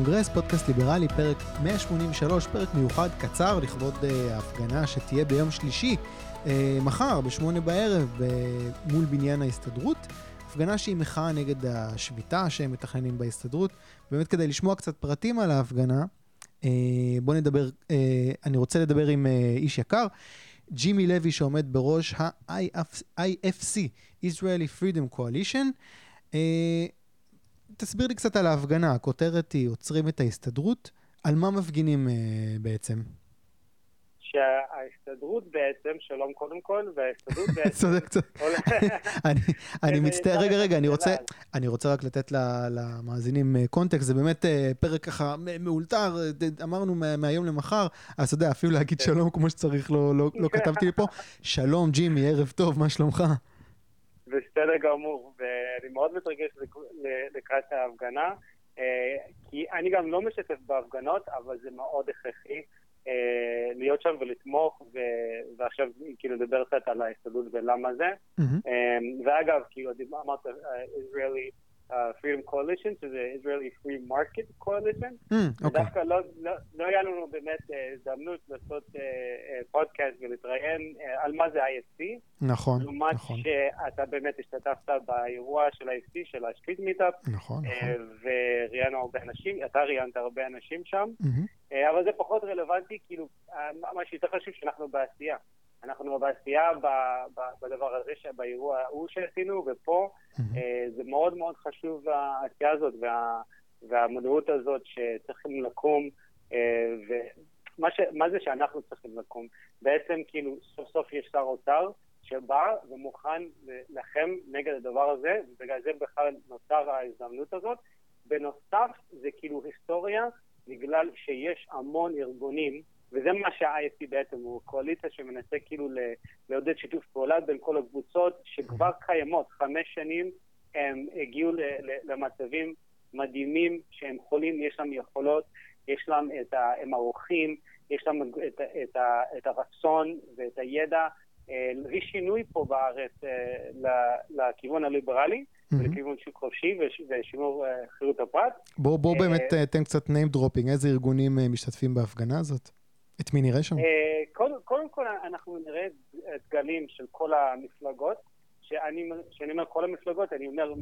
הקונגרס, פודקאסט ליברלי, פרק 183, פרק מיוחד קצר לכבוד uh, ההפגנה שתהיה ביום שלישי, uh, מחר, בשמונה בערב, uh, מול בניין ההסתדרות. הפגנה שהיא מחאה נגד השביתה שהם מתכננים בהסתדרות. באמת כדי לשמוע קצת פרטים על ההפגנה, בואו נדבר, אני רוצה לדבר עם איש יקר, ג'ימי לוי שעומד בראש ה-IFC, Israeli Freedom Coalition. תסביר לי קצת על ההפגנה, הכותרת היא עוצרים את ההסתדרות, על מה מפגינים uh, בעצם? שההסתדרות בעצם, שלום קודם כל, וההסתדרות בעצם... צודק, צודק. אני מצטער, רגע, רגע, אני רוצה, אני רוצה רק לתת למאזינים קונטקסט, זה באמת פרק ככה מאולתר, אמרנו מהיום למחר, אז אתה יודע, אפילו להגיד שלום כמו שצריך, לא כתבתי לי פה. שלום, ג'ימי, ערב טוב, מה שלומך? בסדר גמור, ואני מאוד מתרגש לקראת ההפגנה, כי אני גם לא משתף בהפגנות, אבל זה מאוד הכרחי. להיות שם ולתמוך, ועכשיו כאילו לדבר קצת על ההסתדרות ולמה זה. ואגב, כאילו אמרת, Israeli Freedom Coalition, שזה Israeli Free Market Coalition. ודווקא לא היה לנו באמת הזדמנות לעשות פודקאסט ולהתראיין על מה זה IFC. נכון, לעומת שאתה באמת השתתפת באירוע של ה-IFC, של ה-Street Meetup. נכון, נכון. וראיינו הרבה אנשים, אתה ראיינת הרבה אנשים שם. אבל זה פחות רלוונטי, כאילו, מה שיותר חשוב שאנחנו בעשייה. אנחנו בעשייה בדבר הזה, באירוע ההוא שעשינו, ופה זה מאוד מאוד חשוב העשייה הזאת והמודעות הזאת שצריכים לקום, ומה זה שאנחנו צריכים לקום? בעצם כאילו סוף סוף יש שר אוצר שבא ומוכן להילחם נגד הדבר הזה, ובגלל זה בכלל נוצר ההזדמנות הזאת. בנוסף, זה כאילו היסטוריה בגלל שיש המון ארגונים, וזה מה שה-ISP בעצם הוא, קואליציה שמנסה כאילו לעודד שיתוף פעולה בין כל הקבוצות שכבר קיימות, חמש שנים הם הגיעו למצבים מדהימים שהם חולים, יש להם יכולות, יש להם את ה... הם ערוכים, יש להם את, את, את הרצון ואת הידע להביא שינוי פה בארץ לכיוון הליברלי. לכיוון שוק חופשי ושימור חירות הפרט. בואו בוא באמת תן קצת name dropping, איזה ארגונים משתתפים בהפגנה הזאת? את מי נראה שם? קודם כל אנחנו נראה דגלים של כל המפלגות, שאני אומר כל המפלגות, אני אומר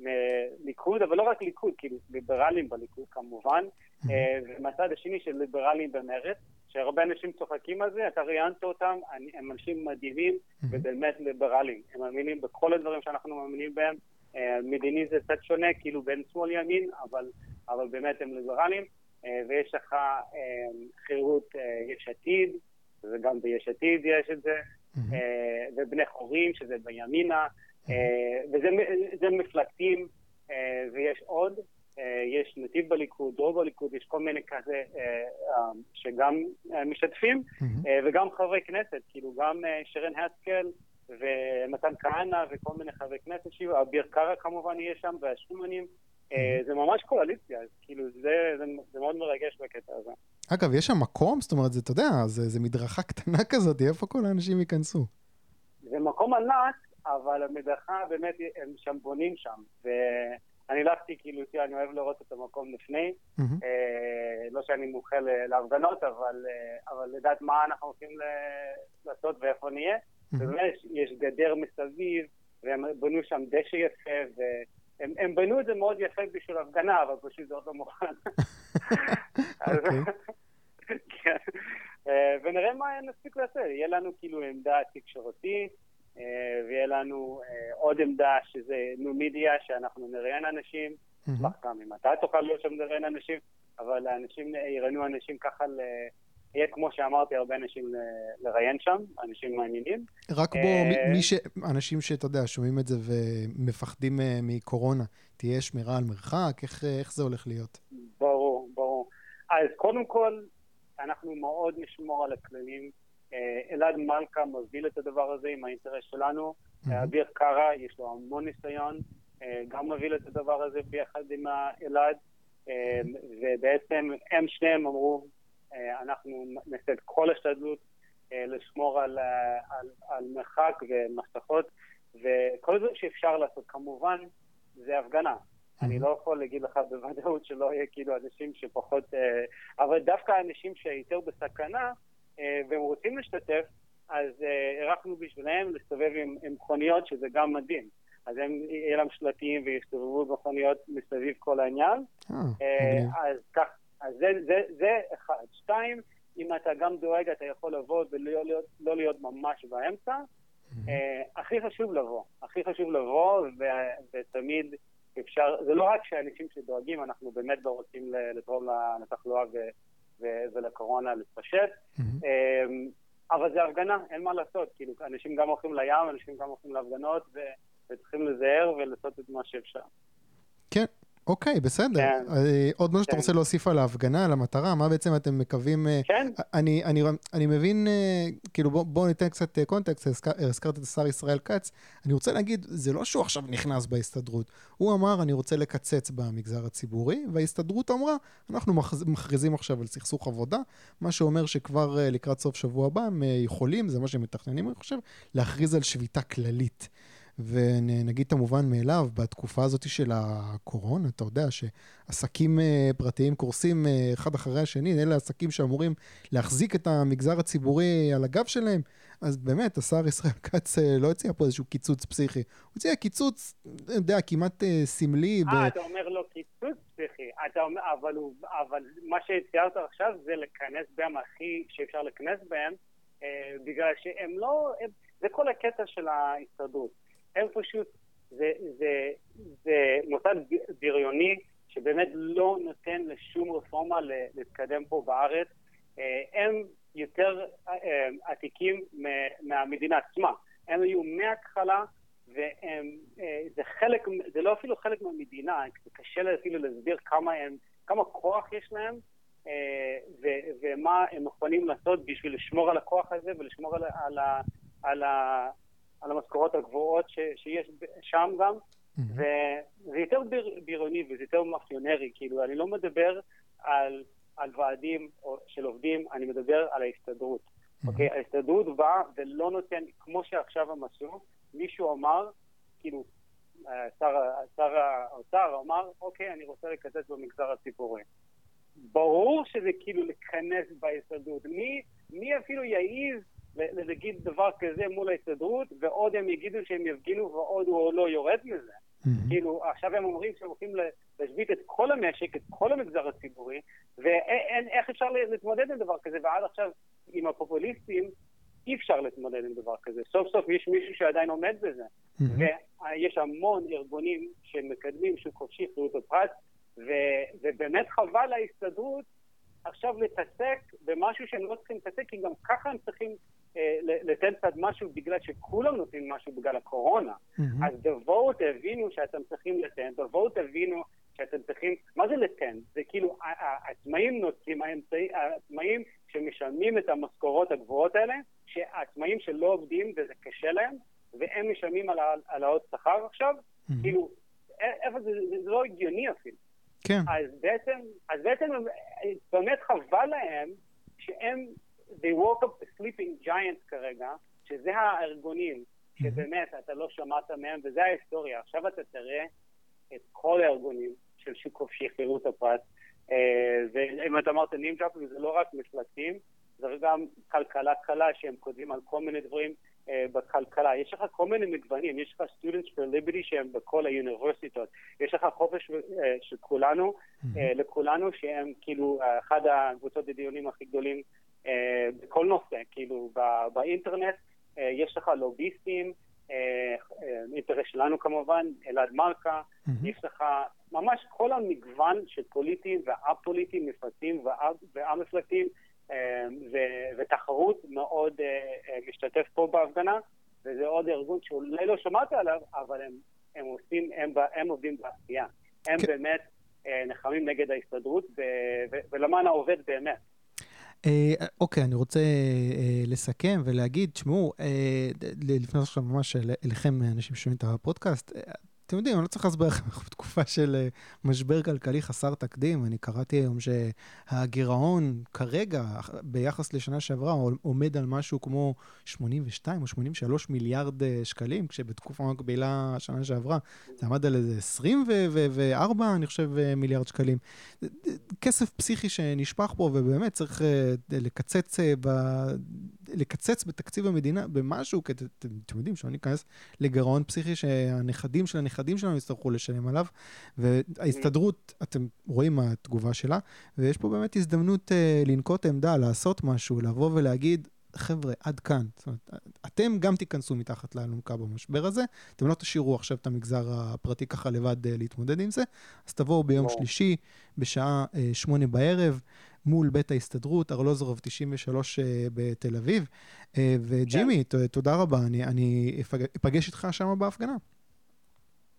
מליכוד, אבל לא רק ליכוד, כאילו ליברלים בליכוד כמובן, ומהצד השני של ליברלים במרץ, שהרבה אנשים צוחקים על זה, אתה ראיינת אותם, הם אנשים מדהימים ובאמת ליברלים. הם מאמינים בכל הדברים שאנחנו מאמינים בהם. מדיני זה קצת שונה, כאילו בין שמאל ימין, אבל, אבל באמת הם ליברלים. ויש לך חירות יש עתיד, וגם ביש עתיד יש את זה, ובני חורים, שזה בימינה, וזה מפלגתים, ויש עוד. יש נתיב בליכוד, דרוב בליכוד, יש כל מיני כזה שגם משתתפים, וגם חברי כנסת, כאילו גם שרן השכל ומתן כהנא וכל מיני חברי כנסת שיהיו, אביר קארה כמובן יהיה שם, והשומנים. זה ממש קואליציה, כאילו זה, זה, זה מאוד מרגש בקטע הזה. אגב, יש שם מקום? זאת אומרת, זה, אתה יודע, זה, זה מדרכה קטנה כזאת, איפה כל האנשים ייכנסו? זה מקום ענק, אבל המדרכה באמת, הם שם בונים שם, ואני הלכתי, כאילו, תראה, אני אוהב לראות את המקום לפני, mm-hmm. אה, לא שאני מומחה להפגנות, אבל, אבל לדעת מה אנחנו הולכים לעשות ואיפה נהיה, mm-hmm. באמת, יש גדר מסביב, והם בנו שם דשא יפה, ו... הם, הם בנו את זה מאוד יפה בשביל הפגנה, אבל פשוט זה עוד לא מוכן. כן. ונראה מה נספיק לעשות. יהיה לנו כאילו עמדה תקשורתית, ויהיה לנו עוד עמדה שזה ניו-מידיה, שאנחנו נראיין אנשים. אשמח גם אם אתה תוכל להיות שם לראיין אנשים, אבל האנשים יראיינו אנשים ככה. יהיה כמו שאמרתי, הרבה אנשים לראיין שם, אנשים מעניינים. רק בוא, מי ש... אנשים שאתה יודע, שומעים את זה ומפחדים מקורונה, תהיה שמירה על מרחק? איך, איך זה הולך להיות? ברור, ברור. אז קודם כל, אנחנו מאוד נשמור על הכללים. אלעד מלכה מוביל את הדבר הזה עם האינטרס שלנו. אביר קארה, יש לו המון ניסיון, גם מוביל את הדבר הזה ביחד עם אלעד. ובעצם הם שניהם אמרו, אנחנו נעשה את כל השתדלות לשמור על, על, על מרחק ומסכות וכל זה שאפשר לעשות. כמובן, זה הפגנה. אני לא יכול להגיד לך בוודאות שלא יהיה כאילו אנשים שפחות... אבל דווקא אנשים שיותר בסכנה והם רוצים להשתתף, אז אירחנו בשבילם להסתובב עם מכוניות, שזה גם מדהים. אז הם, יהיה להם שלטים ויסתובבו במכוניות מסביב כל העניין. אז כך, אז זה, זה, זה אחד. שתיים, אם אתה גם דואג, אתה יכול לבוא ולא להיות, לא להיות ממש באמצע. Mm-hmm. הכי חשוב לבוא, הכי חשוב לבוא, ותמיד אפשר, זה לא רק שאנשים שדואגים, אנחנו באמת לא רוצים לתרום לתחלואה ולקורונה להתפשט, mm-hmm. אבל זה הפגנה, אין מה לעשות, כאילו, אנשים גם הולכים לים, אנשים גם הולכים להפגנות, וצריכים לזהר ולעשות את מה שאפשר. אוקיי, בסדר. כן. אה, עוד משהו שאתה כן. רוצה להוסיף על ההפגנה, על המטרה? מה בעצם אתם מקווים... אה, כן. אני, אני, אני מבין, אה, כאילו בואו בוא ניתן קצת קונטקסט, הזכרת את השר ישראל כץ. אני רוצה להגיד, זה לא שהוא עכשיו נכנס בהסתדרות. הוא אמר, אני רוצה לקצץ במגזר הציבורי, וההסתדרות אמרה, אנחנו מכריזים עכשיו על סכסוך עבודה, מה שאומר שכבר לקראת סוף שבוע הבא הם יכולים, זה מה שהם מתכננים, אני חושב, להכריז על שביתה כללית. ונגיד את המובן מאליו, בתקופה הזאת של הקורונה, אתה יודע שעסקים אה, פרטיים קורסים אה, אחד אחרי השני, אלה עסקים שאמורים להחזיק את המגזר הציבורי על הגב שלהם, אז באמת, השר ישראל כץ אה, לא הציע פה איזשהו קיצוץ פסיכי. הוא הציע קיצוץ, אתה יודע, כמעט סמלי. אה, ב... אתה אומר לו קיצוץ פסיכי, אומר, אבל, אבל מה שציירת עכשיו זה לכנס בהם הכי שאפשר לכנס בהם, אה, בגלל שהם לא, הם, זה כל הקטע של ההסתדרות. הם פשוט, זה, זה, זה מוסד בריוני שבאמת לא נותן לשום רפורמה להתקדם פה בארץ. אה, הם יותר אה, עתיקים מהמדינה עצמה. הם היו מההתחלה, וזה אה, חלק, זה לא אפילו חלק מהמדינה, זה קשה אפילו להסביר כמה, הם, כמה כוח יש להם. ו- ומה הם מוכנים לעשות בשביל לשמור על הכוח הזה ולשמור על, על, על, על המשכורות הגבוהות ש, שיש שם גם, mm-hmm. וזה יותר בריוני וזה יותר מאפיונרי, כאילו, אני לא מדבר על, על ועדים של עובדים, אני מדבר על ההסתדרות. Mm-hmm. אוקיי? ההסתדרות באה ולא נותן, כמו שעכשיו הם עשו, מישהו אמר, כאילו, שר, שר האוצר אמר, אוקיי, אני רוצה לקצץ במגזר הציבורי. ברור שזה כאילו לכנס בהסתדרות. מי, מי אפילו יעז להגיד דבר כזה מול ההסתדרות, ועוד הם יגידו שהם יפגינו ועוד הוא לא יורד מזה. Mm-hmm. כאילו, עכשיו הם אומרים שהם הולכים להשבית את כל המשק, את כל המגזר הציבורי, ואיך אפשר להתמודד עם דבר כזה, ועד עכשיו עם הפופוליסטים אי אפשר להתמודד עם דבר כזה. סוף סוף יש מישהו שעדיין עומד בזה. Mm-hmm. ויש המון ארגונים שמקדמים שוק חופשי, חירות הפרט, ו- ובאמת חבל להסתדרות עכשיו להתעסק במשהו שהם לא צריכים להתעסק, כי גם ככה הם צריכים לתת קצת משהו בגלל שכולם נותנים משהו בגלל הקורונה. Mm-hmm. אז תבואו תבינו שאתם צריכים לתת, תבואו תבינו שאתם צריכים, מה זה לתן? זה כאילו, העצמאים נותנים, העצמאים שמשלמים את המשכורות הגבוהות האלה, שהעצמאים שלא עובדים וזה קשה להם, והם משלמים על העלאות שכר עכשיו, mm-hmm. כאילו, איפה זה, זה, זה לא הגיוני אפילו. כן. אז בעצם, אז בעצם באמת חבל להם שהם they woke up the sleeping giants כרגע, שזה הארגונים שבאמת אתה לא שמעת מהם, וזה ההיסטוריה. עכשיו אתה תראה את כל הארגונים של שוק חופשי, חירות הפרט, אה, ואם אתה אמרת dropping זה לא רק מפלטים, זה גם כלכלה קלה שהם כותבים על כל מיני דברים אה, בכלכלה. יש לך כל מיני מגוונים, יש לך Students for Liberty שהם בכל האוניברסיטות, יש לך חופש אה, של כולנו, לכולנו שהם כאילו אחד הקבוצות הדיונים הכי גדולים בכל נושא, כאילו באינטרנט אה, יש לך לוביסטים, אה, אינטרס שלנו כמובן, אלעד מלכה, יש לך ממש כל המגוון של פוליטיים וא-פוליטיים, מפלגתיים וא-מפלגתיים, ותחרות מאוד משתתף פה בהפגנה, וזה עוד ארגון שאולי לא שמעת עליו, אבל הם, הם עושים, הם, הם עובדים בעשייה. הם כן. באמת נלחמים נגד ההסתדרות ולמען העובד באמת. אה, אוקיי, אני רוצה אה, לסכם ולהגיד, תשמעו, אה, לפני עכשיו ממש אליכם, אנשים ששומעים את הפודקאסט, אתם יודעים, אני לא צריך להסביר לכם, אנחנו בתקופה של אה, משבר כלכלי חסר תקדים. אני קראתי היום שהגירעון כרגע, ביחס לשנה שעברה, עומד על משהו כמו 82 או 83 מיליארד אה, שקלים, כשבתקופה מקבילה שנה שעברה זה עמד על איזה 24, אני חושב, אה, מיליארד שקלים. כסף פסיכי שנשפך פה, ובאמת צריך לקצץ, ב... לקצץ בתקציב המדינה במשהו, כי אתם יודעים, שלא ניכנס לגירעון פסיכי שהנכדים של הנכדים... הנכדים שלנו יצטרכו לשלם עליו. וההסתדרות, אתם רואים מה התגובה שלה, ויש פה באמת הזדמנות uh, לנקוט עמדה, לעשות משהו, לבוא ולהגיד, חבר'ה, עד כאן. זאת אומרת, אתם גם תיכנסו מתחת לאלונקה במשבר הזה, אתם לא תשאירו עכשיו את המגזר הפרטי ככה לבד uh, להתמודד עם זה, אז תבואו ביום לא. שלישי בשעה uh, שמונה בערב. מול בית ההסתדרות, ארלוזורוב 93 uh, בתל אביב. וג'ימי, כן. תודה רבה, אני, אני אפגש איתך שם בהפגנה.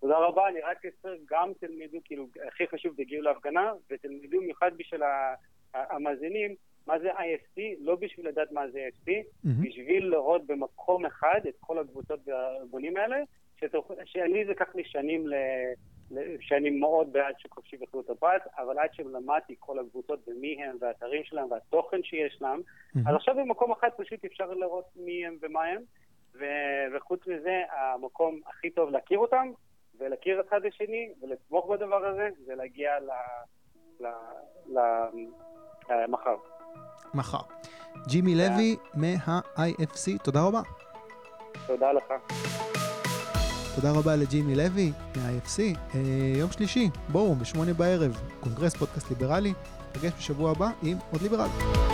תודה רבה, אני רק אספר, גם תלמדו, כאילו, הכי חשוב, תגיעו להפגנה, ותלמדו במיוחד בשביל המאזינים, מה זה IFC, לא בשביל לדעת מה זה IFC, mm-hmm. בשביל לראות במקום אחד את כל הקבוצות והארגונים האלה, שתוך, שאני זה לקח לי שנים, ל, ל, שאני מאוד בעד שוק חופשי וחירות הפרט, אבל עד שלמדתי כל הקבוצות ומי הם והאתרים שלהם והתוכן שיש להם, mm-hmm. אז עכשיו במקום אחד פשוט אפשר לראות מי הם ומה הם, ו, וחוץ מזה, המקום הכי טוב להכיר אותם ולהכיר את אחד השני ולתמוך בדבר הזה, זה להגיע למחר. מחר. ג'ימי לוי מה-IFC, תודה רבה. תודה לך. תודה רבה לג'ימי לוי מה-IFC. אה, יום שלישי, בואו, בשמונה בערב, קונגרס פודקאסט ליברלי. נפגש בשבוע הבא עם עוד ליברל.